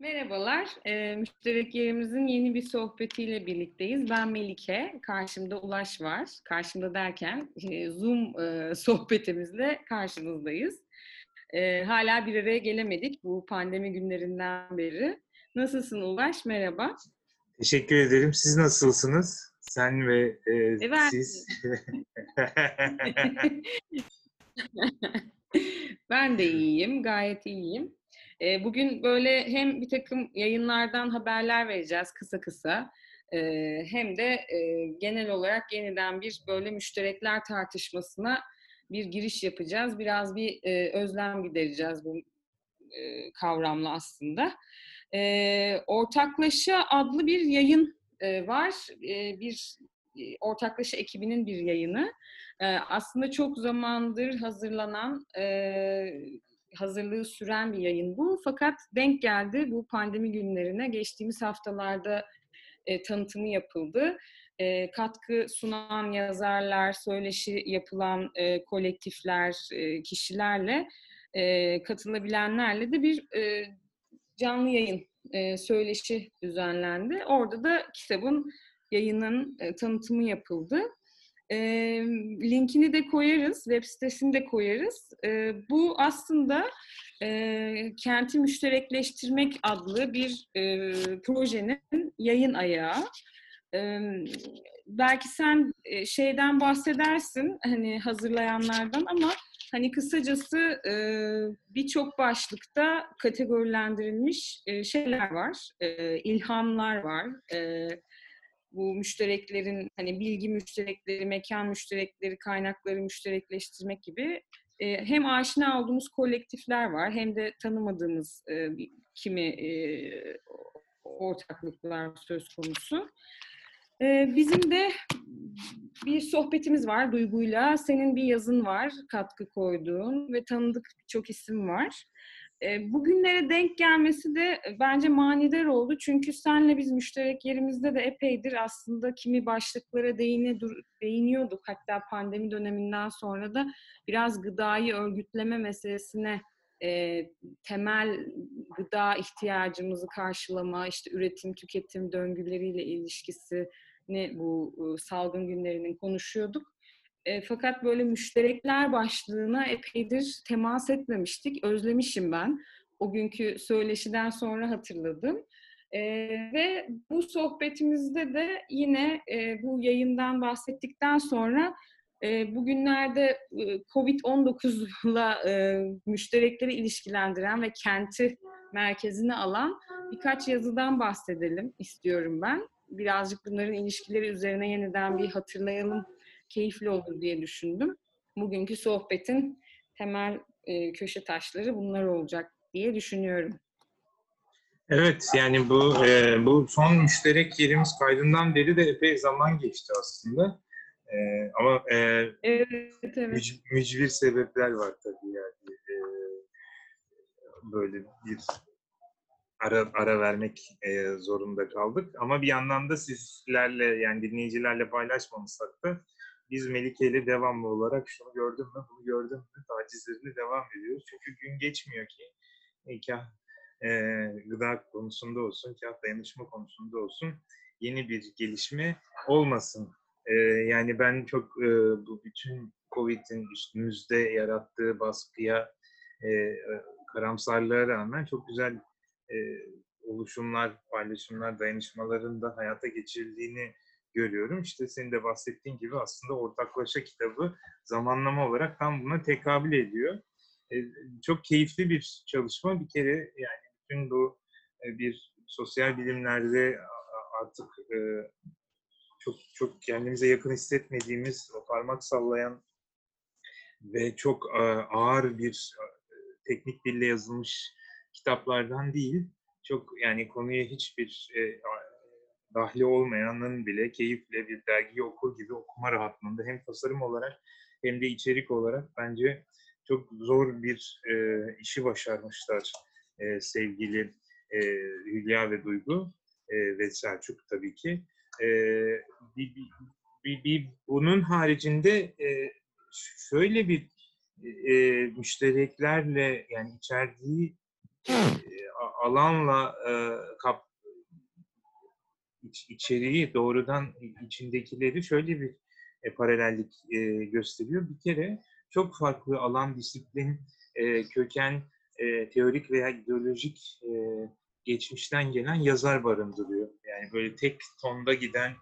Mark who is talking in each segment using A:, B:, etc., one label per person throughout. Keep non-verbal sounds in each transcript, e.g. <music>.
A: Merhabalar, e, müşterek yerimizin yeni bir sohbetiyle birlikteyiz. Ben Melike, karşımda Ulaş var. Karşımda derken e, Zoom e, <laughs> sohbetimizle karşınızdayız. E, hala bir araya gelemedik bu pandemi günlerinden beri. Nasılsın Ulaş? Merhaba.
B: Teşekkür ederim. Siz nasılsınız? Sen ve e,
A: E, ben-
B: siz. <laughs> <laughs>
A: ben de iyiyim, gayet iyiyim. E, bugün böyle hem bir takım yayınlardan haberler vereceğiz kısa kısa, e, hem de e, genel olarak yeniden bir böyle müşterekler tartışmasına bir giriş yapacağız. Biraz bir e, özlem gidereceğiz bu e, kavramla aslında. E, Ortaklaşa adlı bir yayın e, var. E, bir Ortaklaşa ekibinin bir yayını. E, aslında çok zamandır hazırlanan, e, hazırlığı süren bir yayın bu. Fakat denk geldi bu pandemi günlerine. Geçtiğimiz haftalarda e, tanıtımı yapıldı. E, katkı sunan yazarlar, söyleşi yapılan e, kolektifler, e, kişilerle, e, katılabilenlerle de bir e, canlı yayın, e, söyleşi düzenlendi. Orada da kitabın yayının e, tanıtımı yapıldı. E, linkini de koyarız, web sitesini de koyarız. E, bu aslında e, Kenti Müşterekleştirmek adlı bir e, projenin yayın ayağı. E, belki sen e, şeyden bahsedersin, hani hazırlayanlardan ama hani kısacası e, birçok başlıkta kategorilendirilmiş e, şeyler var, e, ilhamlar var. E, bu müştereklerin hani bilgi müşterekleri, mekan müşterekleri, kaynakları müşterekleştirmek gibi e, hem aşina olduğumuz kolektifler var hem de tanımadığımız e, kimi e, ortaklıklar söz konusu. E, bizim de bir sohbetimiz var Duygu'yla. Senin bir yazın var, katkı koyduğun ve tanıdık birçok isim var. E, Bugünlere denk gelmesi de bence manidar oldu. Çünkü senle biz müşterek yerimizde de epeydir aslında kimi başlıklara değine, değiniyorduk. Hatta pandemi döneminden sonra da biraz gıdayı örgütleme meselesine e, temel gıda ihtiyacımızı karşılama, işte üretim, tüketim döngüleriyle ilişkisini bu e, salgın günlerinin konuşuyorduk. E, fakat böyle müşterekler başlığına epeydir temas etmemiştik. Özlemişim ben. O günkü söyleşiden sonra hatırladım. E, ve bu sohbetimizde de yine e, bu yayından bahsettikten sonra e, bugünlerde e, Covid-19'la e, müşterekleri ilişkilendiren ve kenti merkezine alan birkaç yazıdan bahsedelim istiyorum ben. Birazcık bunların ilişkileri üzerine yeniden bir hatırlayalım keyifli olur diye düşündüm. Bugünkü sohbetin temel e, köşe taşları bunlar olacak diye düşünüyorum.
B: Evet, yani bu e, bu son müşterek yerimiz kaydından beri de epey zaman geçti aslında. E, ama e,
A: Evet, evet.
B: müc- mücbir sebepler var tabii yani. E, böyle bir ara ara vermek e, zorunda kaldık. Ama bir yandan da sizlerle yani dinleyicilerle paylaşmamışsak da biz Melike ile devamlı olarak şunu gördüm mü, bunu gördüm mü tacizlerine devam ediyoruz. Çünkü gün geçmiyor ki e, kah e, gıda konusunda olsun, kah dayanışma konusunda olsun yeni bir gelişme olmasın. E, yani ben çok e, bu bütün Covid'in üstümüzde yarattığı baskıya, e, e, karamsarlığa rağmen çok güzel e, oluşumlar, paylaşımlar, dayanışmaların da hayata geçirildiğini görüyorum. İşte senin de bahsettiğin gibi aslında Ortaklaşa kitabı zamanlama olarak tam buna tekabül ediyor. E, çok keyifli bir çalışma. Bir kere yani bütün bu e, bir sosyal bilimlerde artık e, çok çok kendimize yakın hissetmediğimiz o parmak sallayan ve çok ağır bir teknik dille yazılmış kitaplardan değil. Çok yani konuya hiçbir dahli olmayanın bile keyifle bir dergiyi okur gibi okuma rahatlığında hem tasarım olarak hem de içerik olarak bence çok zor bir e, işi başarmışlar e, sevgili e, Hülya ve Duygu e, ve Selçuk tabii ki. E, bir, bir, bir, bir- bunun haricinde e, şöyle bir e, müştereklerle yani içerdiği alanla e, kap iç, içeriği doğrudan içindekileri şöyle bir e, paralellik e, gösteriyor. Bir kere çok farklı alan, disiplin, e, köken, e, teorik veya ideolojik e, geçmişten gelen yazar barındırıyor. Yani böyle tek tonda giden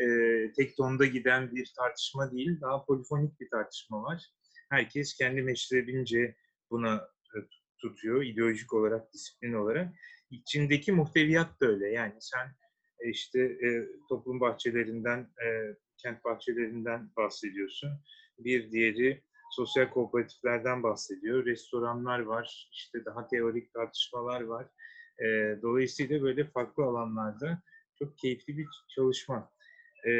B: e, tek tonda giden bir tartışma değil, daha polifonik bir tartışma var. Herkes kendi meşrebince buna e, tutuyor, ideolojik olarak, disiplin olarak. İçindeki muhteviyat da öyle. Yani sen işte e, toplum bahçelerinden, e, kent bahçelerinden bahsediyorsun. Bir diğeri sosyal kooperatiflerden bahsediyor. Restoranlar var, işte daha teorik tartışmalar var. E, dolayısıyla böyle farklı alanlarda çok keyifli bir çalışma. E,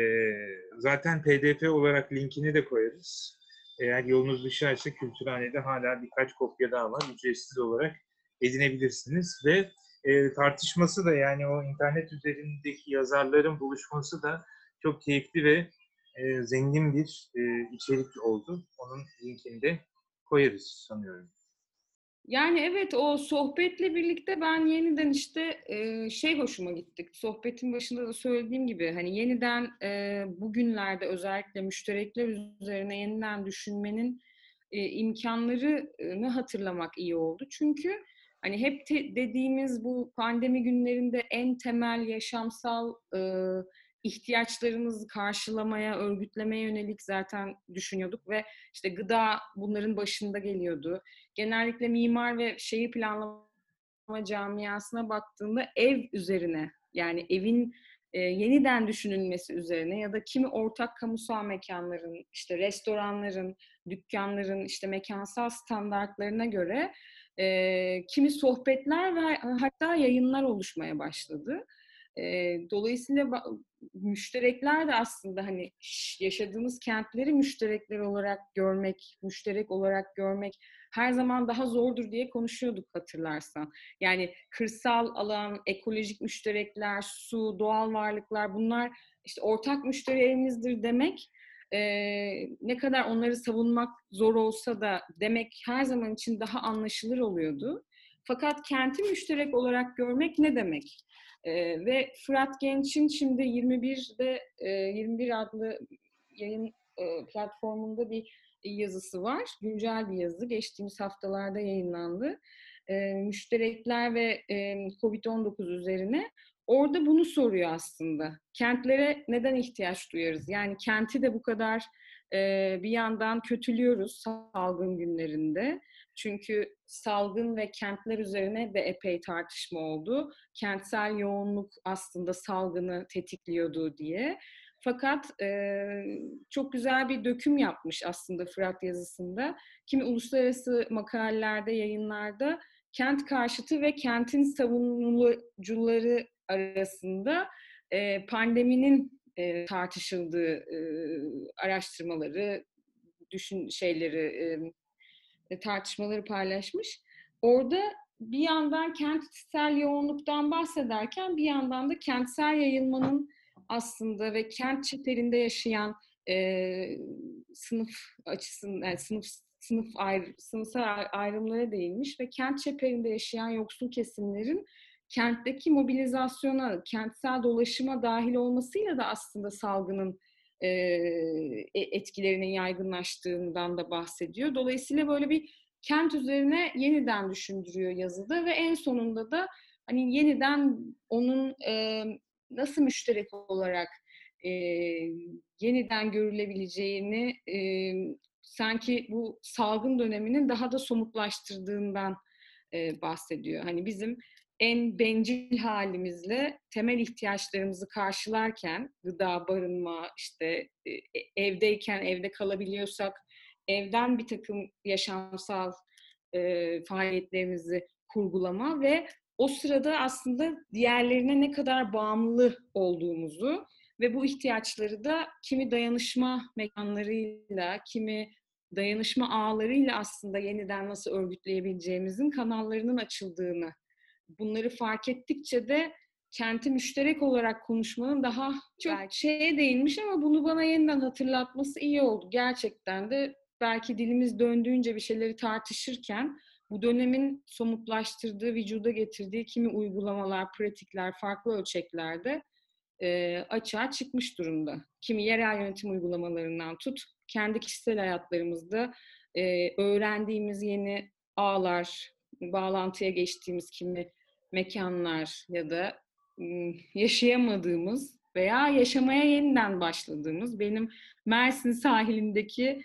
B: zaten pdf olarak linkini de koyarız. Eğer yolunuz düşerse Kültürhane'de hala birkaç kopya daha var. Ücretsiz olarak edinebilirsiniz ve e, tartışması da yani o internet üzerindeki yazarların buluşması da çok keyifli ve e, zengin bir e, içerik oldu. Onun linkini de koyarız sanıyorum.
A: Yani evet o sohbetle birlikte ben yeniden işte e, şey hoşuma gittik. Sohbetin başında da söylediğim gibi hani yeniden e, bugünlerde özellikle müşterekler üzerine yeniden düşünmenin e, imkanlarını hatırlamak iyi oldu. Çünkü hani hep te- dediğimiz bu pandemi günlerinde en temel yaşamsal e, ihtiyaçlarımızı karşılamaya, örgütlemeye yönelik zaten düşünüyorduk ve işte gıda bunların başında geliyordu. Genellikle mimar ve şehir planlama camiasına baktığında ev üzerine yani evin e, yeniden düşünülmesi üzerine ya da kimi ortak kamusal mekanların, işte restoranların, dükkanların işte mekansal standartlarına göre e, kimi sohbetler ve hatta yayınlar oluşmaya başladı. E, dolayısıyla müşterekler de aslında hani yaşadığımız kentleri müşterekler olarak görmek, müşterek olarak görmek her zaman daha zordur diye konuşuyorduk hatırlarsan. Yani kırsal alan, ekolojik müşterekler, su, doğal varlıklar bunlar işte ortak müştereğimizdir demek e, ne kadar onları savunmak zor olsa da demek her zaman için daha anlaşılır oluyordu. Fakat kenti müşterek olarak görmek ne demek? E, ve Fırat Genç'in şimdi 21'de e, 21 adlı yayın e, platformunda bir yazısı var. Güncel bir yazı. Geçtiğimiz haftalarda yayınlandı. E, müşterekler ve e, COVID-19 üzerine. Orada bunu soruyor aslında. Kentlere neden ihtiyaç duyarız? Yani kenti de bu kadar e, bir yandan kötülüyoruz salgın günlerinde. Çünkü salgın ve kentler üzerine de epey tartışma oldu. Kentsel yoğunluk aslında salgını tetikliyordu diye. Fakat e, çok güzel bir döküm yapmış aslında Fırat yazısında. Kimi uluslararası makalelerde, yayınlarda kent karşıtı ve kentin savunucuları arasında e, pandeminin e, tartışıldığı e, araştırmaları, düşün şeyleri, e, tartışmaları paylaşmış. Orada bir yandan kentsel yoğunluktan bahsederken bir yandan da kentsel yayılmanın aslında ve kent çeperinde yaşayan e, sınıf açısından yani sınıf sınıf ayrı, sınıfsal ayrımlara değinmiş ve kent çeperinde yaşayan yoksul kesimlerin kentteki mobilizasyona, kentsel dolaşıma dahil olmasıyla da aslında salgının e, etkilerinin yaygınlaştığından da bahsediyor. Dolayısıyla böyle bir kent üzerine yeniden düşündürüyor yazıda ve en sonunda da hani yeniden onun e, nasıl müşterek olarak e, yeniden görülebileceğini e, sanki bu salgın döneminin daha da somutlaştırdığından e, bahsediyor. Hani bizim en bencil halimizle temel ihtiyaçlarımızı karşılarken gıda, barınma, işte e, e, evdeyken evde kalabiliyorsak evden bir takım yaşamsal e, faaliyetlerimizi kurgulama ve o sırada aslında diğerlerine ne kadar bağımlı olduğumuzu ve bu ihtiyaçları da kimi dayanışma mekanlarıyla, kimi dayanışma ağlarıyla aslında yeniden nasıl örgütleyebileceğimizin kanallarının açıldığını bunları fark ettikçe de kenti müşterek olarak konuşmanın daha çok belki şeye değinmiş ama bunu bana yeniden hatırlatması iyi oldu. Gerçekten de belki dilimiz döndüğünce bir şeyleri tartışırken bu dönemin somutlaştırdığı, vücuda getirdiği kimi uygulamalar, pratikler farklı ölçeklerde e, açığa çıkmış durumda. Kimi yerel yönetim uygulamalarından tut, kendi kişisel hayatlarımızda e, öğrendiğimiz yeni ağlar, bağlantıya geçtiğimiz kimi mekanlar ya da yaşayamadığımız veya yaşamaya yeniden başladığımız benim Mersin sahilindeki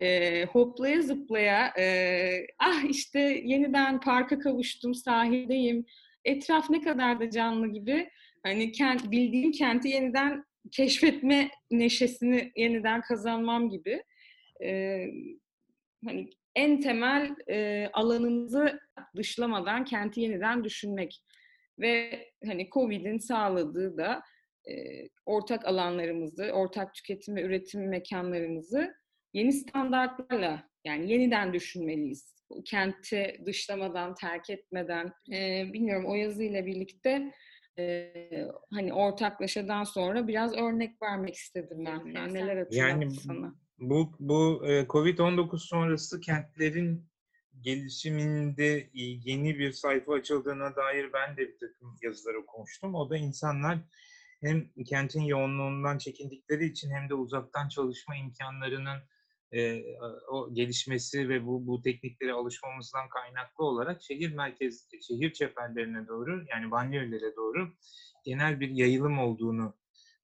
A: e, hoplaya zıplaya e, ah işte yeniden parka kavuştum sahildeyim etraf ne kadar da canlı gibi hani kent, bildiğim kenti yeniden keşfetme neşesini yeniden kazanmam gibi e, hani en temel e, alanımızı dışlamadan kenti yeniden düşünmek ve hani Covid'in sağladığı da e, ortak alanlarımızı, ortak tüketim ve üretim mekanlarımızı yeni standartlarla yani yeniden düşünmeliyiz. Kenti dışlamadan, terk etmeden, e, bilmiyorum o yazıyla birlikte e, hani ortaklaşadan sonra biraz örnek vermek istedim ben. Yani neler yani, sana?
B: Bu, bu e, Covid-19 sonrası kentlerin gelişiminde yeni bir sayfa açıldığına dair ben de bir takım yazılar okumuştum. O da insanlar hem kentin yoğunluğundan çekindikleri için hem de uzaktan çalışma imkanlarının e, o gelişmesi ve bu bu tekniklere alışmamızdan kaynaklı olarak şehir merkez şehir çeperlerine doğru yani banliyölere doğru genel bir yayılım olduğunu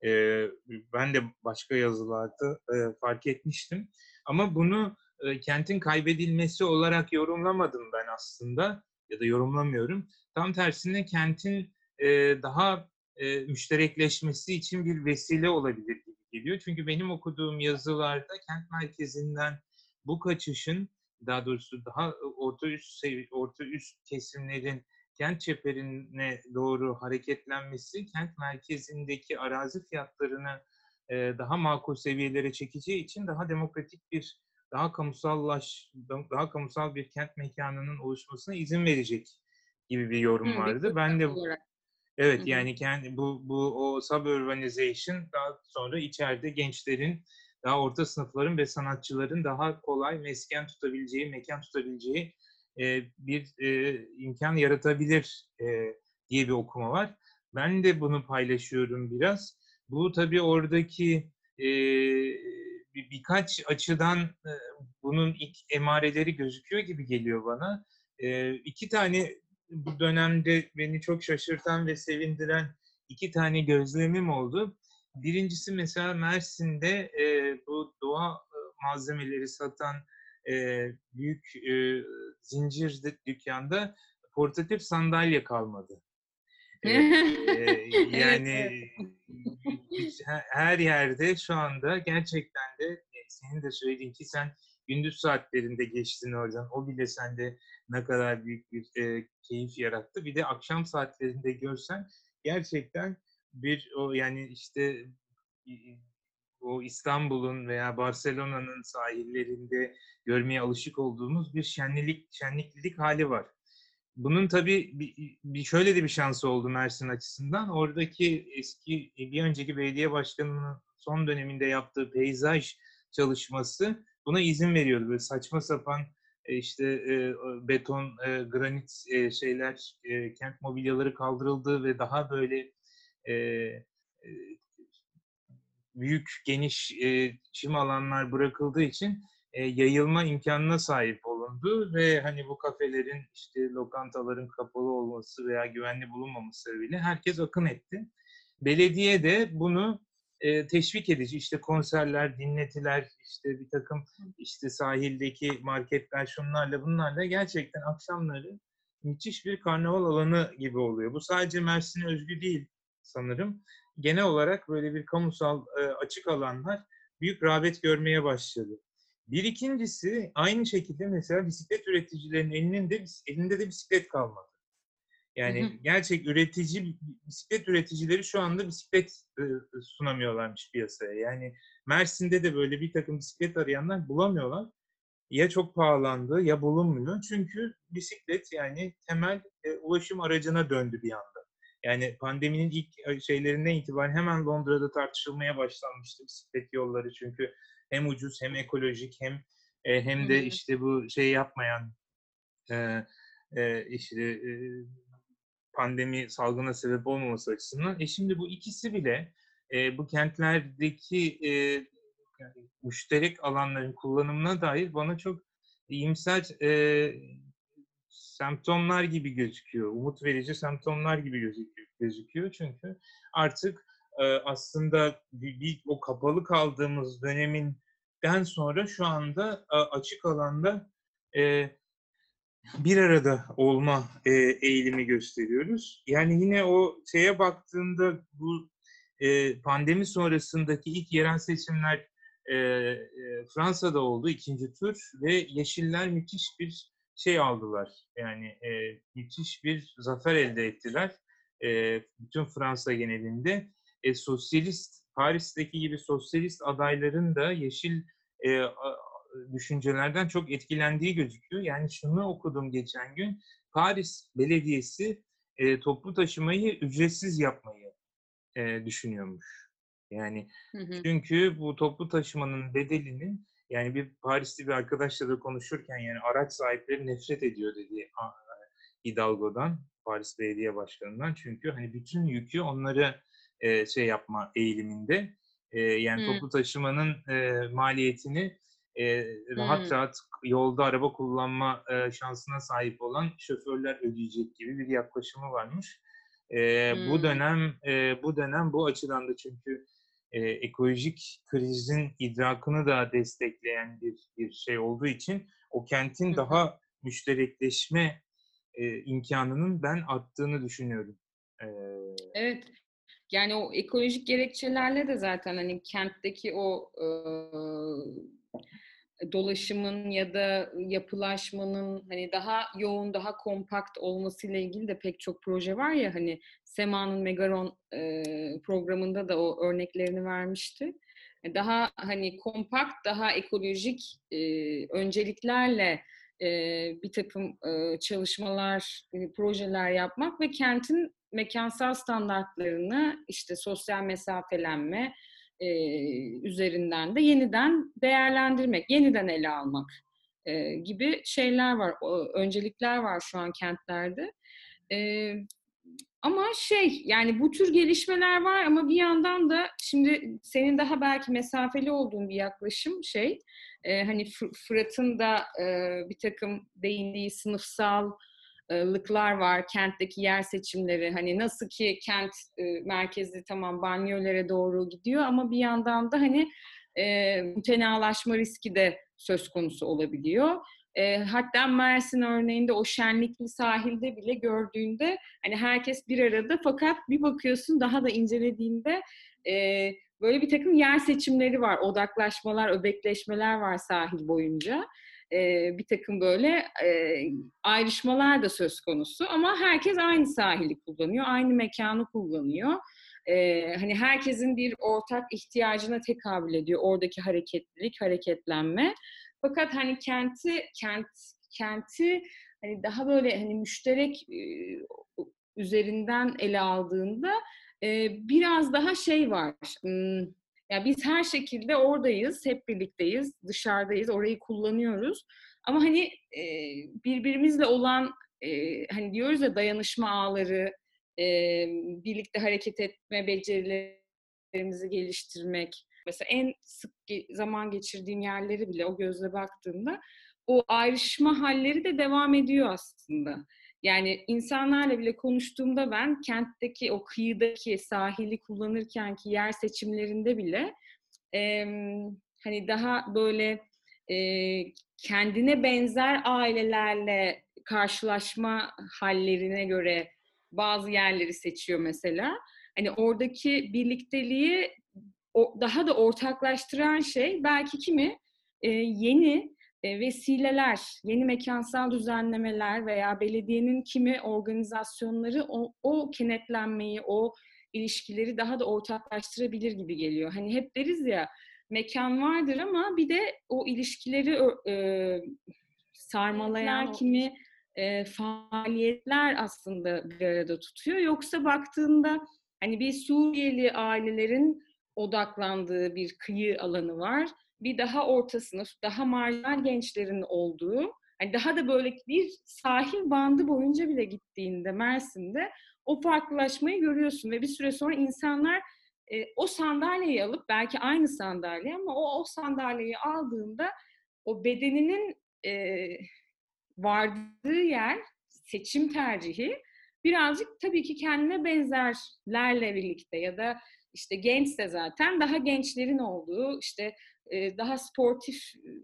B: e, ben de başka yazılarda e, fark etmiştim. Ama bunu e, kentin kaybedilmesi olarak yorumlamadım ben aslında ya da yorumlamıyorum. Tam tersine kentin e, daha e, müşterekleşmesi için bir vesile olabilir gibi geliyor. Çünkü benim okuduğum yazılarda kent merkezinden bu kaçışın daha doğrusu daha orta üst sevi orta üst kesimlerin kent çeperine doğru hareketlenmesi kent merkezindeki arazi fiyatlarını e, daha makul seviyelere çekeceği için daha demokratik bir daha kamusallaş daha kamusal bir kent mekanının oluşmasına izin verecek gibi bir yorum Hı, vardı. Bir ben de olarak. Evet Hı-hı. yani kendi bu bu o suburbanization daha sonra içeride gençlerin daha orta sınıfların ve sanatçıların daha kolay mesken tutabileceği, mekan tutabileceği bir imkan yaratabilir diye bir okuma var. Ben de bunu paylaşıyorum biraz. Bu tabii oradaki bir, birkaç açıdan bunun ilk emareleri gözüküyor gibi geliyor bana. E, iki tane bu dönemde beni çok şaşırtan ve sevindiren iki tane gözlemim oldu. Birincisi mesela Mersin'de bu doğa malzemeleri satan büyük zincir dükkanda portatif sandalye kalmadı. e, e, <laughs> yani her yerde şu anda gerçekten de e, senin de söylediğin ki sen gündüz saatlerinde geçtin oradan. O bile sende ne kadar büyük bir e, keyif yarattı. Bir de akşam saatlerinde görsen gerçekten bir o yani işte o İstanbul'un veya Barcelona'nın sahillerinde görmeye alışık olduğumuz bir şenlilik şenliklilik hali var. Bunun tabii bir, şöyle de bir şansı oldu Mersin açısından. Oradaki eski bir önceki belediye başkanının son döneminde yaptığı peyzaj çalışması buna izin veriyordu. Böyle saçma sapan e, işte e, beton, e, granit şeyler, e, kent mobilyaları kaldırıldı ve daha böyle büyük, geniş e, çim alanlar bırakıldığı için e, yayılma imkanına sahip olundu ve hani bu kafelerin işte lokantaların kapalı olması veya güvenli bulunmaması sebebiyle herkes akın etti. Belediye de bunu e, teşvik edici işte konserler, dinletiler, işte bir takım işte sahildeki marketler şunlarla bunlarla gerçekten akşamları müthiş bir karnaval alanı gibi oluyor. Bu sadece Mersin'e özgü değil sanırım. Genel olarak böyle bir kamusal e, açık alanlar büyük rağbet görmeye başladı. Bir ikincisi aynı şekilde mesela bisiklet üreticilerinin elinin de, elinde de bisiklet kalmadı. Yani hı hı. gerçek üretici bisiklet üreticileri şu anda bisiklet sunamıyorlarmış piyasaya. Yani Mersin'de de böyle bir takım bisiklet arayanlar bulamıyorlar. Ya çok pahalandı ya bulunmuyor. Çünkü bisiklet yani temel ulaşım aracına döndü bir anda. Yani pandeminin ilk şeylerinden itibaren hemen Londra'da tartışılmaya başlanmıştı bisiklet yolları çünkü hem ucuz hem ekolojik hem hem de işte bu şey yapmayan e, e, işte e, pandemi salgına sebep olmaması açısından. E şimdi bu ikisi bile e, bu kentlerdeki e, müşterek alanların kullanımına dair bana çok iyimser e, semptomlar gibi gözüküyor. Umut verici semptomlar gibi gözüküyor. Çünkü artık e, aslında bir, bir, o kapalı kaldığımız döneminden sonra şu anda e, açık alanda e, bir arada olma e, eğilimi gösteriyoruz. Yani yine o şeye baktığında bu e, pandemi sonrasındaki ilk yerel seçimler e, e, Fransa'da oldu ikinci tur ve Yeşiller müthiş bir şey aldılar. Yani e, müthiş bir zafer elde ettiler. E, bütün Fransa genelinde. E, sosyalist, Paris'teki gibi sosyalist adayların da yeşil e, düşüncelerden çok etkilendiği gözüküyor. Yani şunu okudum geçen gün. Paris Belediyesi e, toplu taşımayı ücretsiz yapmayı e, düşünüyormuş. Yani hı hı. çünkü bu toplu taşımanın bedelinin yani bir Paris'te bir arkadaşla da konuşurken yani araç sahipleri nefret ediyor dedi Hidalgo'dan, Paris Belediye Başkanı'ndan. Çünkü hani bütün yükü onları e, şey yapma eğiliminde. E, yani hmm. toplu taşımanın e, maliyetini e, rahat hmm. rahat yolda araba kullanma e, şansına sahip olan şoförler ödeyecek gibi bir yaklaşımı varmış. E, hmm. Bu dönem e, bu dönem bu açıdan da çünkü e, ekolojik krizin idrakını da destekleyen bir bir şey olduğu için o kentin daha müşterekleşme e, imkanının ben arttığını düşünüyorum.
A: E, evet. Yani o ekolojik gerekçelerle de zaten hani kentteki o e, dolaşımın ya da yapılaşmanın hani daha yoğun, daha kompakt olmasıyla ilgili de pek çok proje var ya hani Sema'nın Megaron e, programında da o örneklerini vermişti. E, daha hani kompakt, daha ekolojik e, önceliklerle e, bir takım e, çalışmalar, e, projeler yapmak ve kentin mekansal standartlarını işte sosyal mesafelenme, e, üzerinden de yeniden değerlendirmek, yeniden ele almak e, gibi şeyler var, o, öncelikler var şu an kentlerde. E, ama şey yani bu tür gelişmeler var ama bir yandan da şimdi senin daha belki mesafeli olduğun bir yaklaşım şey e, hani Fırat'ın da e, bir takım değindiği sınıfsal lıklar var, kentteki yer seçimleri. Hani nasıl ki kent e, merkezi tamam banyolere doğru gidiyor ama bir yandan da hani e, mütenalaşma riski de söz konusu olabiliyor. E, hatta Mersin örneğinde o şenlikli sahilde bile gördüğünde hani herkes bir arada fakat bir bakıyorsun daha da incelediğinde e, böyle bir takım yer seçimleri var, odaklaşmalar, öbekleşmeler var sahil boyunca e, bir takım böyle e, ayrışmalar da söz konusu ama herkes aynı sahili kullanıyor, aynı mekanı kullanıyor. E, hani herkesin bir ortak ihtiyacına tekabül ediyor oradaki hareketlilik, hareketlenme. Fakat hani kenti kent kenti hani daha böyle hani müşterek e, üzerinden ele aldığında e, biraz daha şey var. Hmm, yani biz her şekilde oradayız, hep birlikteyiz, dışarıdayız, orayı kullanıyoruz. Ama hani e, birbirimizle olan e, hani diyoruz ya dayanışma ağları, e, birlikte hareket etme becerilerimizi geliştirmek. Mesela en sık zaman geçirdiğim yerleri bile o gözle baktığımda o ayrışma halleri de devam ediyor aslında. Yani insanlarla bile konuştuğumda ben kentteki o kıyıdaki sahili kullanırken ki yer seçimlerinde bile e, hani daha böyle e, kendine benzer ailelerle karşılaşma hallerine göre bazı yerleri seçiyor mesela. Hani oradaki birlikteliği daha da ortaklaştıran şey belki kimi e, yeni vesileler, yeni mekansal düzenlemeler veya belediyenin kimi organizasyonları o, o kenetlenmeyi, o ilişkileri daha da ortaklaştırabilir gibi geliyor. Hani hep deriz ya mekan vardır ama bir de o ilişkileri e, sarmalayan kimi e, faaliyetler aslında bir arada tutuyor. Yoksa baktığında hani bir Suriyeli ailelerin odaklandığı bir kıyı alanı var bir daha orta sınıf, daha marjinal gençlerin olduğu, Yani daha da böyle bir sahil bandı boyunca bile gittiğinde Mersin'de o farklılaşmayı görüyorsun ve bir süre sonra insanlar e, o sandalyeyi alıp belki aynı sandalye ama o o sandalyeyi aldığında o bedeninin e, vardığı yer seçim tercihi birazcık tabii ki kendine benzerlerle birlikte ya da işte gençse zaten daha gençlerin olduğu işte daha sportif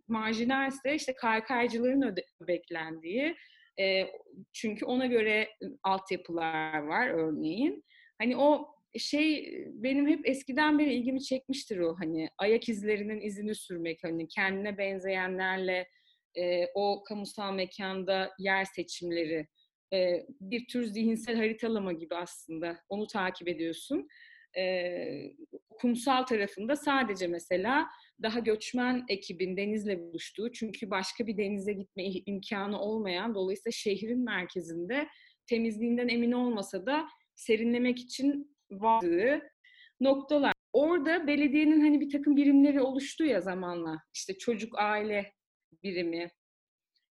A: marjinalse işte kaykaycıların beklendiği çünkü ona göre altyapılar var örneğin. Hani o şey benim hep eskiden beri ilgimi çekmiştir o hani ayak izlerinin izini sürmek hani kendine benzeyenlerle e, o kamusal mekanda yer seçimleri e, bir tür zihinsel haritalama gibi aslında onu takip ediyorsun. E, kumsal tarafında sadece mesela daha göçmen ekibin denizle buluştuğu çünkü başka bir denize gitme imkanı olmayan dolayısıyla şehrin merkezinde temizliğinden emin olmasa da serinlemek için vardığı noktalar. Orada belediyenin hani bir takım birimleri oluştu ya zamanla. İşte çocuk aile birimi,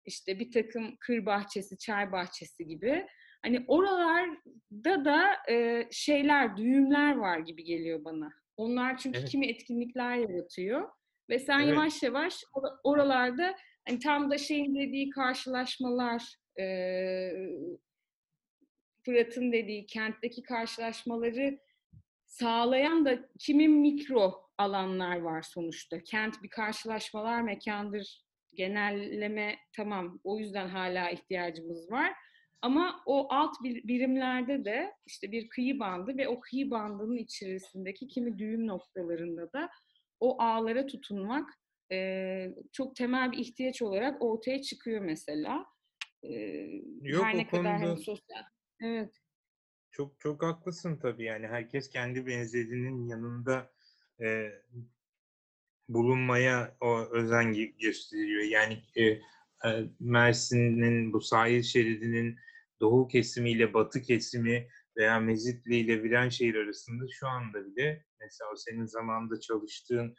A: işte bir takım kır bahçesi, çay bahçesi gibi. Hani oralarda da e, şeyler, düğümler var gibi geliyor bana. Onlar çünkü evet. kimi etkinlikler yaratıyor. Ve sen evet. yavaş yavaş oralarda hani tam da şeyin dediği karşılaşmalar, e, Fırat'ın dediği kentteki karşılaşmaları sağlayan da kimin mikro alanlar var sonuçta. Kent bir karşılaşmalar mekandır. Genelleme tamam o yüzden hala ihtiyacımız var. Ama o alt birimlerde de işte bir kıyı bandı ve o kıyı bandının içerisindeki kimi düğüm noktalarında da o ağlara tutunmak e, çok temel bir ihtiyaç olarak ortaya çıkıyor mesela. E,
B: Yok, her ne kadar hani
A: sosyal Evet.
B: Çok çok haklısın tabii yani herkes kendi benzerinin yanında e, bulunmaya o özen gösteriyor. Yani e, Mersin'in bu sahil şeridinin doğu kesimiyle batı kesimi veya Mezitli ile Viranşehir arasında şu anda bile mesela senin zamanında çalıştığın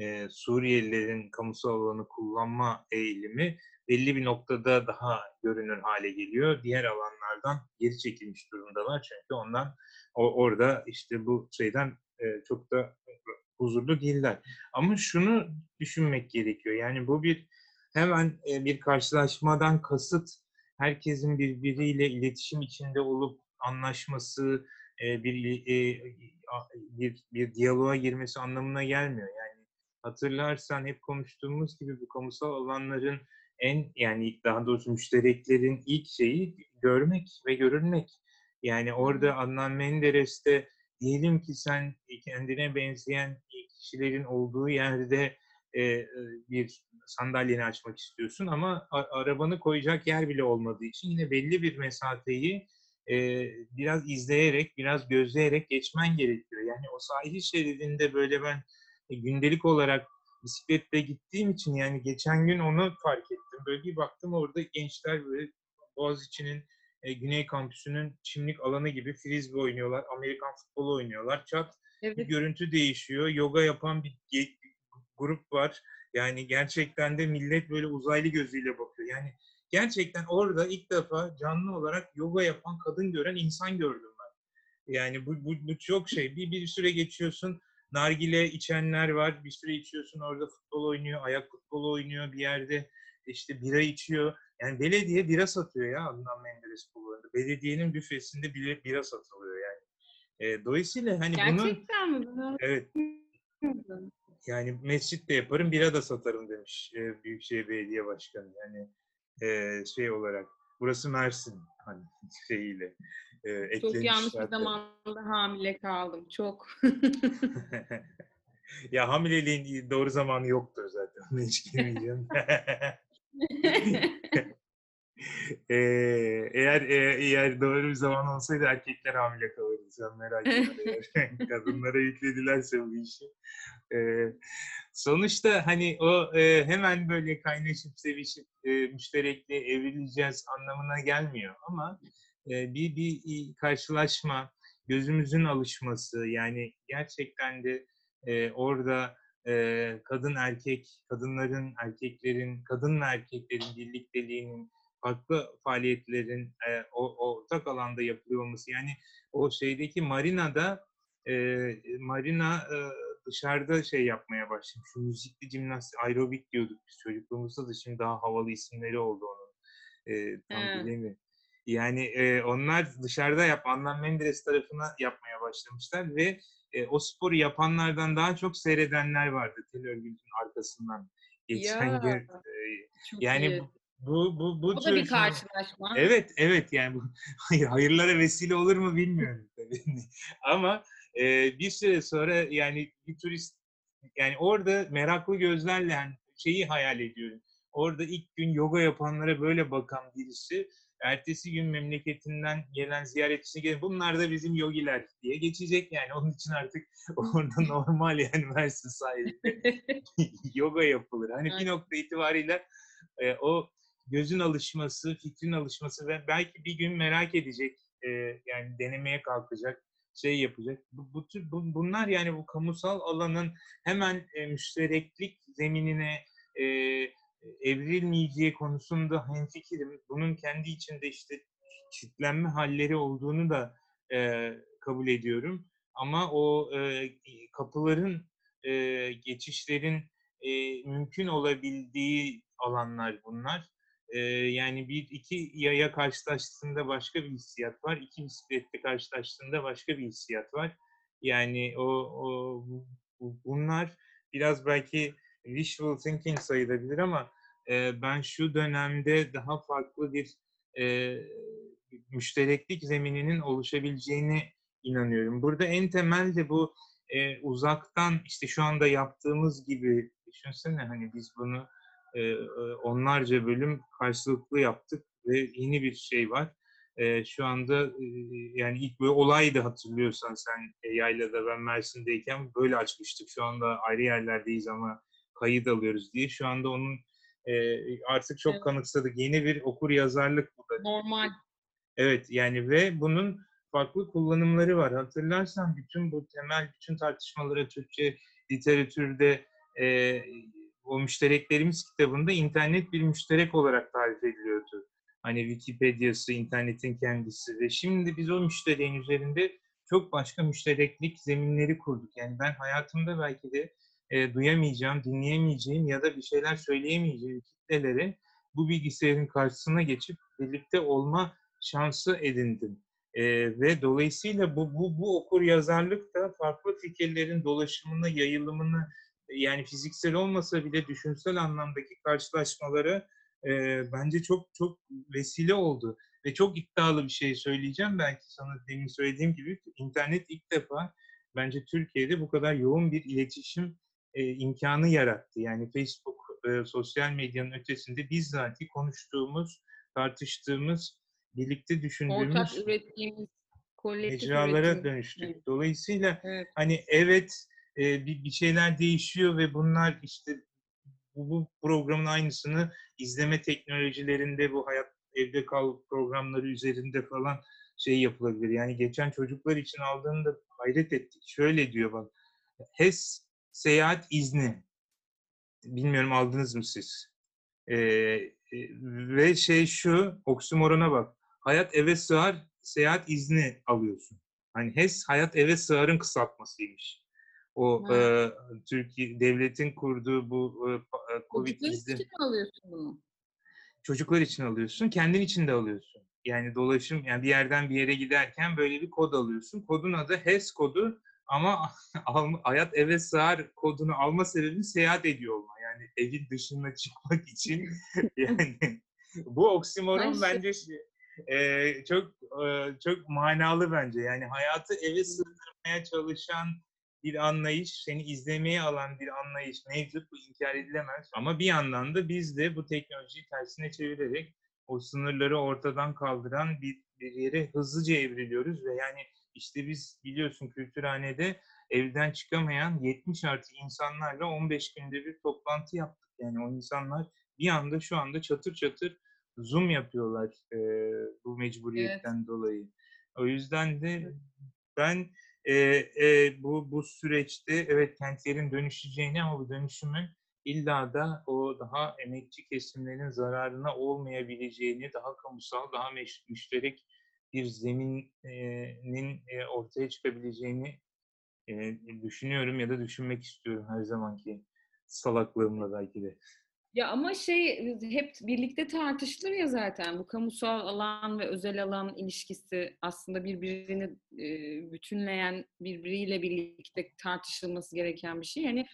B: e, Suriyelilerin kamusal alanı kullanma eğilimi belli bir noktada daha görünür hale geliyor. Diğer alanlardan geri çekilmiş durumdalar çünkü ondan o, orada işte bu şeyden e, çok da huzurlu değiller. Ama şunu düşünmek gerekiyor. Yani bu bir hemen e, bir karşılaşmadan kasıt herkesin birbiriyle iletişim içinde olup anlaşması, e, bir e, bir bir diyaloğa girmesi anlamına gelmiyor. Yani hatırlarsan hep konuştuğumuz gibi bu kamusal alanların en yani daha doğrusu müştereklerin ilk şeyi görmek ve görülmek. Yani orada Adnan Menderes'te diyelim ki sen kendine benzeyen kişilerin olduğu yerde e, bir sandalyeni açmak istiyorsun ama arabanı koyacak yer bile olmadığı için yine belli bir mesafeyi e, biraz izleyerek, biraz gözleyerek geçmen gerekiyor. Yani o sahil şeridinde böyle ben e, gündelik olarak bisikletle gittiğim için yani geçen gün onu fark ettim. Böyle bir baktım orada gençler böyle Boğaziçi'nin e, Güney Kampüsü'nün çimlik alanı gibi frisbee oynuyorlar, Amerikan futbolu oynuyorlar. Çat evet. bir görüntü değişiyor. Yoga yapan bir, bir grup var. Yani gerçekten de millet böyle uzaylı gözüyle bakıyor. Yani gerçekten orada ilk defa canlı olarak yoga yapan kadın gören insan gördüm ben. Yani bu, bu, bu çok şey. Bir, bir süre geçiyorsun nargile içenler var. Bir süre içiyorsun orada futbol oynuyor, ayak futbolu oynuyor bir yerde işte bira içiyor. Yani belediye bira satıyor ya Adnan Menderes kullanıyor. Belediyenin büfesinde bile bira satılıyor yani. E, dolayısıyla hani
A: Gerçekten
B: bunun... mi? Evet. Yani mescit de yaparım, bira da satarım demiş e, Büyükşehir Belediye Başkanı. Yani e, şey olarak. Burası Mersin hani <laughs> şeyiyle
A: e, Çok yanlış bir zamanda hamile kaldım. Çok. <laughs>
B: ya hamileliğin doğru zamanı yoktur zaten. Ona <laughs> hiç girmeyeceğim. Ee, eğer e, eğer doğru bir zaman olsaydı erkekler hamile kalırdı. Sen merak etme. <laughs> Kadınlara yükledilerse bu işi. Ee, sonuçta hani o e, hemen böyle kaynaşıp sevişip e, müşterekle evrileceğiz anlamına gelmiyor ama bir, bir karşılaşma, gözümüzün alışması yani gerçekten de orada e, kadın erkek, kadınların, erkeklerin, kadın ve erkeklerin birlikteliğinin, farklı faaliyetlerin e, o, ortak alanda yapılıyor olması. Yani o şeydeki marinada e, marina e, dışarıda şey yapmaya başlamış. Şu müzikli jimnastik, aerobik diyorduk biz çocukluğumuzda da şimdi daha havalı isimleri oldu onun. E, tam
A: He.
B: bilemiyorum. Yani e, onlar dışarıda yap, Adnan Menderes tarafına yapmaya başlamışlar ve e, o sporu yapanlardan daha çok seyredenler vardı tel örgütün arkasından geçen
A: Ya.
B: gün. E, yani
A: iyi.
B: Bu bu bu, bu
A: da bir karşılaşma.
B: Evet, evet yani bu <laughs> hayır hayırlara vesile olur mu bilmiyorum <laughs> tabii. Ama e, bir süre sonra yani bir turist yani orada meraklı gözlerle yani şeyi hayal ediyorum. Orada ilk gün yoga yapanlara böyle bakan birisi ertesi gün memleketinden gelen ziyaretçisi gelip bunlar da bizim yogiler diye geçecek yani. Onun için artık <laughs> orada normal yani Mersin sahilinde yoga yapılır. Hani bir nokta itibariyle e, o gözün alışması, fikrin alışması ve belki bir gün merak edecek, e, yani denemeye kalkacak, şey yapacak. Bu, bu bu- bunlar yani bu kamusal alanın hemen e, müştereklik zeminine e, evrilmeyeceği konusunda hemfikirim. Bunun kendi içinde işte çitlenme halleri olduğunu da e, kabul ediyorum. Ama o e, kapıların, e, geçişlerin e, mümkün olabildiği alanlar bunlar. E, yani bir iki yaya karşılaştığında başka bir hissiyat var. İki bisikletle karşılaştığında başka bir hissiyat var. Yani o, o bu- bu- bunlar biraz belki wishful thinking sayılabilir ama e, ben şu dönemde daha farklı bir e, müştereklik zemininin oluşabileceğini inanıyorum. Burada en temel de bu e, uzaktan işte şu anda yaptığımız gibi düşünsene hani biz bunu e, onlarca bölüm karşılıklı yaptık ve yeni bir şey var. E, şu anda e, yani ilk böyle olaydı hatırlıyorsan sen e, Yayla'da ben Mersin'deyken böyle açmıştık. Şu anda ayrı yerlerdeyiz ama kayıt alıyoruz diye. Şu anda onun e, artık çok
A: Evet.
B: kanıksadık. Yeni bir okur yazarlık bu da.
A: Normal.
B: Evet yani ve bunun farklı kullanımları var. Hatırlarsan bütün bu temel bütün tartışmalara Türkçe literatürde e, o müştereklerimiz kitabında internet bir müşterek olarak tarif ediliyordu. Hani Wikipedia'sı, internetin kendisi ve şimdi biz o müştereğin üzerinde çok başka müştereklik zeminleri kurduk. Yani ben hayatımda belki de e, duyamayacağım, dinleyemeyeceğim ya da bir şeyler söyleyemeyeceğim kitlelere bu bilgisayarın karşısına geçip birlikte olma şansı edindim. Ee, ve dolayısıyla bu, bu, bu okur yazarlık da farklı fikirlerin dolaşımını, yayılımını yani fiziksel olmasa bile düşünsel anlamdaki karşılaşmalara e, bence çok çok vesile oldu. Ve çok iddialı bir şey söyleyeceğim. Belki sana demin söylediğim gibi internet ilk defa bence Türkiye'de bu kadar yoğun bir iletişim e, imkanı yarattı. Yani Facebook, e, sosyal medyanın ötesinde bizzati konuştuğumuz, tartıştığımız, birlikte düşündüğümüz
A: Ortak ürettiğimiz,
B: mecralara dönüştük. Dolayısıyla
A: Evet.
B: hani evet e, bir, bir şeyler değişiyor ve bunlar işte bu, bu programın aynısını izleme teknolojilerinde bu hayat evde kal programları üzerinde falan şey yapılabilir. Yani geçen çocuklar için aldığında hayret ettik. Şöyle diyor bak. HES seyahat izni. Bilmiyorum aldınız mı siz? Ee, ve şey şu, oksimorona bak. Hayat eve sığar, seyahat izni alıyorsun. Hani HES hayat eve sığarın kısaltmasıymış. O e, Türkiye devletin kurduğu bu e, Covid
A: Çocuklar
B: izni
A: için mi alıyorsun bunu?
B: çocuklar için alıyorsun, kendin için de alıyorsun. Yani dolaşım, yani bir yerden bir yere giderken böyle bir kod alıyorsun. Kodun adı HES kodu ama <laughs> hayat eve sığar kodunu alma sebebi seyahat ediyor olma. Yani evin dışına çıkmak için <laughs> yani bu oksimoron bence e, çok e, çok manalı bence. Yani hayatı eve sığdırmaya çalışan bir anlayış, seni izlemeye alan bir anlayış mevcut. Bu inkar edilemez. Ama bir yandan da biz de bu teknolojiyi tersine çevirerek o sınırları ortadan kaldıran bir, bir yere hızlıca evriliyoruz ve yani işte biz biliyorsun kültürhanede evden çıkamayan 70 artı insanlarla 15 günde bir toplantı yaptık. Yani o insanlar bir anda şu anda çatır çatır Zoom yapıyorlar e, bu mecburiyetten dolayı. O yüzden de ben e, e, bu bu süreçte evet kentlerin dönüşeceğini ama bu dönüşümün illa da o daha emekçi kesimlerin zararına olmayabileceğini, daha kamusal, daha müşterek bir zeminin e, ortaya çıkabileceğini e, düşünüyorum ya da düşünmek istiyorum her zamanki salaklığımla belki de.
A: Ya ama şey hep birlikte tartışılır ya zaten bu kamusal alan ve özel alan ilişkisi aslında birbirini e, bütünleyen birbiriyle birlikte tartışılması gereken bir şey. Yani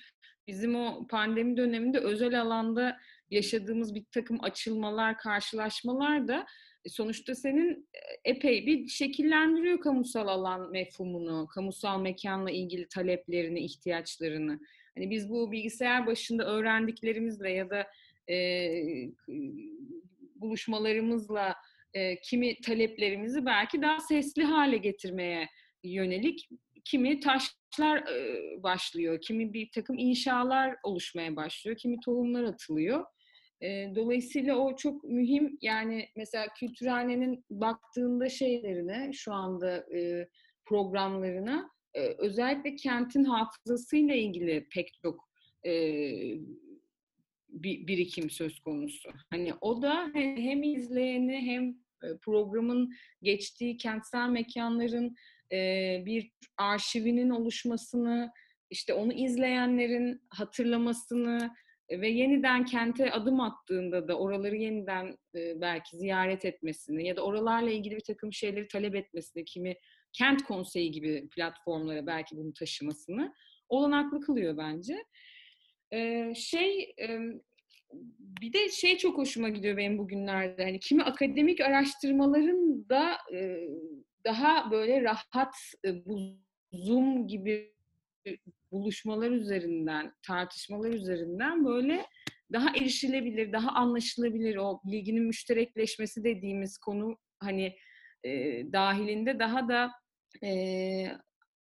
A: bizim o pandemi döneminde özel alanda yaşadığımız bir takım açılmalar, karşılaşmalar da e, sonuçta senin e, epey bir şekillendiriyor kamusal alan mefhumunu, kamusal mekanla ilgili taleplerini, ihtiyaçlarını. Hani biz bu bilgisayar başında öğrendiklerimizle ya da e, buluşmalarımızla e, kimi taleplerimizi belki daha sesli hale getirmeye yönelik kimi taşlar e, başlıyor, kimi bir takım inşalar oluşmaya başlıyor, kimi tohumlar atılıyor. E, dolayısıyla o çok mühim. Yani mesela Kültürhane'nin baktığında şeylerine, şu anda e, programlarına e, özellikle kentin hafızasıyla ilgili pek çok e, bir birikim söz konusu. Hani o da hem izleyeni hem programın geçtiği kentsel mekanların bir arşivinin oluşmasını, işte onu izleyenlerin hatırlamasını ve yeniden kente adım attığında da oraları yeniden belki ziyaret etmesini ya da oralarla ilgili bir takım şeyleri talep etmesini, kimi kent konseyi gibi platformlara belki bunu taşımasını olanaklı kılıyor bence. şey bir de şey çok hoşuma gidiyor benim bugünlerde. Hani kimi akademik araştırmaların da daha böyle rahat bu Zoom gibi buluşmalar üzerinden, tartışmalar üzerinden böyle daha erişilebilir, daha anlaşılabilir o bilginin müşterekleşmesi dediğimiz konu hani e, dahilinde daha da e,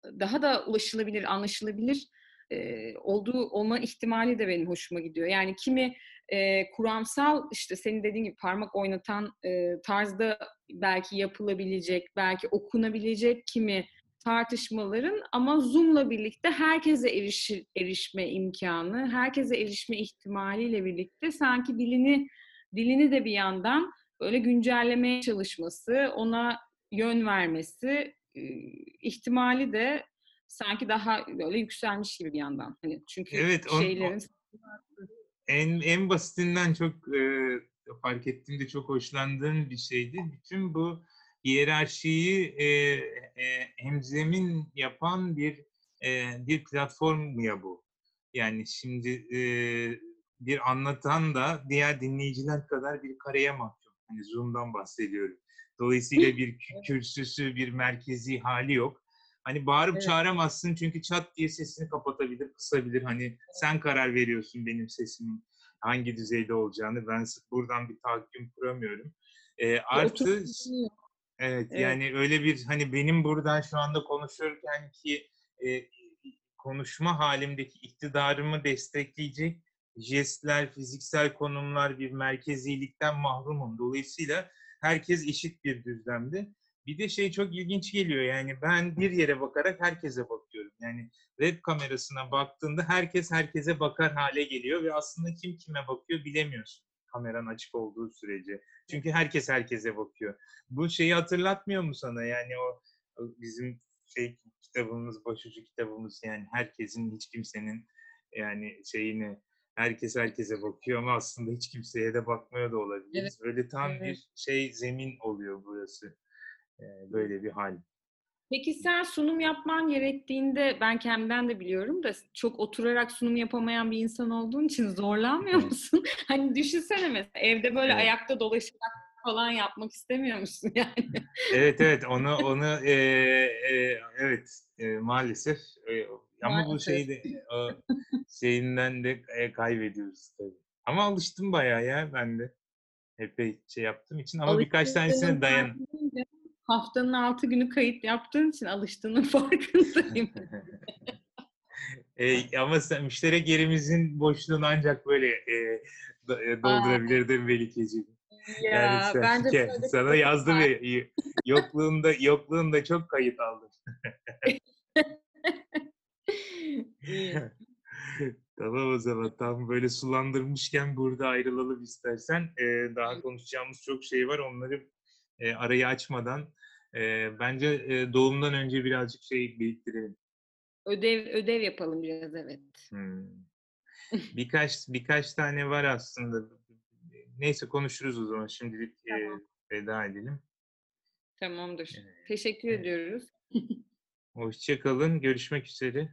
A: daha da ulaşılabilir, anlaşılabilir e, olduğu olma ihtimali de benim hoşuma gidiyor. Yani kimi e, kuramsal işte senin dediğin gibi parmak oynatan e, tarzda belki yapılabilecek, belki okunabilecek kimi tartışmaların ama Zoom'la birlikte herkese erişi, erişme imkanı, herkese erişme ihtimaliyle birlikte sanki dilini dilini de bir yandan böyle güncellemeye çalışması, ona yön vermesi ihtimali de sanki daha böyle yükselmiş gibi bir yandan. Hani çünkü evet, on, şeylerin
B: en en basitinden çok e, fark ettiğimde çok hoşlandığım bir şeydi. Bütün bu hiyerarşiyi e, e, hemzemin yapan bir e, bir platform ya bu. Yani şimdi e, bir anlatan da diğer dinleyiciler kadar bir kareye mahkum. Hani Zoom'dan bahsediyorum. Dolayısıyla bir <laughs> kürsüsü, bir merkezi hali yok. Hani bağırıp evet. çağıramazsın çünkü çat diye sesini kapatabilir, kısabilir. Hani sen karar veriyorsun benim sesimin hangi düzeyde olacağını. Ben buradan bir tahakküm kuramıyorum. E, artı evet, evet yani öyle bir hani benim buradan şu anda konuşurken ki e, konuşma halimdeki iktidarımı destekleyecek jestler, fiziksel konumlar bir merkezilikten mahrumum. Dolayısıyla herkes eşit bir düzlemde. Bir de şey çok ilginç geliyor yani ben bir yere bakarak herkese bakıyorum. Yani web kamerasına baktığında herkes herkese bakar hale geliyor ve aslında kim kime bakıyor bilemiyorsun kameran açık olduğu sürece. Çünkü herkes herkese bakıyor. Bu şeyi hatırlatmıyor mu sana? Yani o bizim şey kitabımız, başucu kitabımız yani herkesin hiç kimsenin yani şeyini herkes herkese bakıyor ama aslında hiç kimseye de bakmıyor da olabilir. Evet. Öyle tam evet. bir şey zemin oluyor burası böyle bir hal.
A: Peki sen sunum yapman gerektiğinde ben kendimden de biliyorum da çok oturarak sunum yapamayan bir insan olduğun için zorlanmıyor musun? <laughs> hani düşünsene mesela evde böyle evet. ayakta dolaşarak falan yapmak istemiyor musun <laughs> yani?
B: evet evet onu onu e, e, evet e, maalesef e, ama maalesef. bu şeyde o şeyinden de kaybediyoruz tabii. Ama alıştım bayağı ya ben de. Epey şey yaptığım için ama Alıştığım birkaç tanesine dayan
A: haftanın altı günü kayıt yaptığın için alıştığının <laughs> farkındayım. <laughs>
B: e, ama sen müşterek yerimizin boşluğunu ancak böyle e, doldurabilirdin Melike'ciğim.
A: Ya yani sen, ben de
B: sana yazdım ya yokluğunda yokluğunda çok kayıt aldım. <laughs> Tamam o zaman tam böyle sulandırmışken burada ayrılalım istersen. Ee, daha konuşacağımız çok şey var. Onları e, arayı açmadan e, bence e, doğumdan önce birazcık şey biriktirelim.
A: Ödev ödev yapalım biraz evet.
B: Hmm. Birkaç birkaç tane var aslında. Neyse konuşuruz o zaman. Şimdilik e,
A: Tamam.
B: veda edelim.
A: Tamamdır.
B: Evet.
A: Teşekkür
B: Evet.
A: ediyoruz. <laughs>
B: Hoşça kalın. Görüşmek üzere.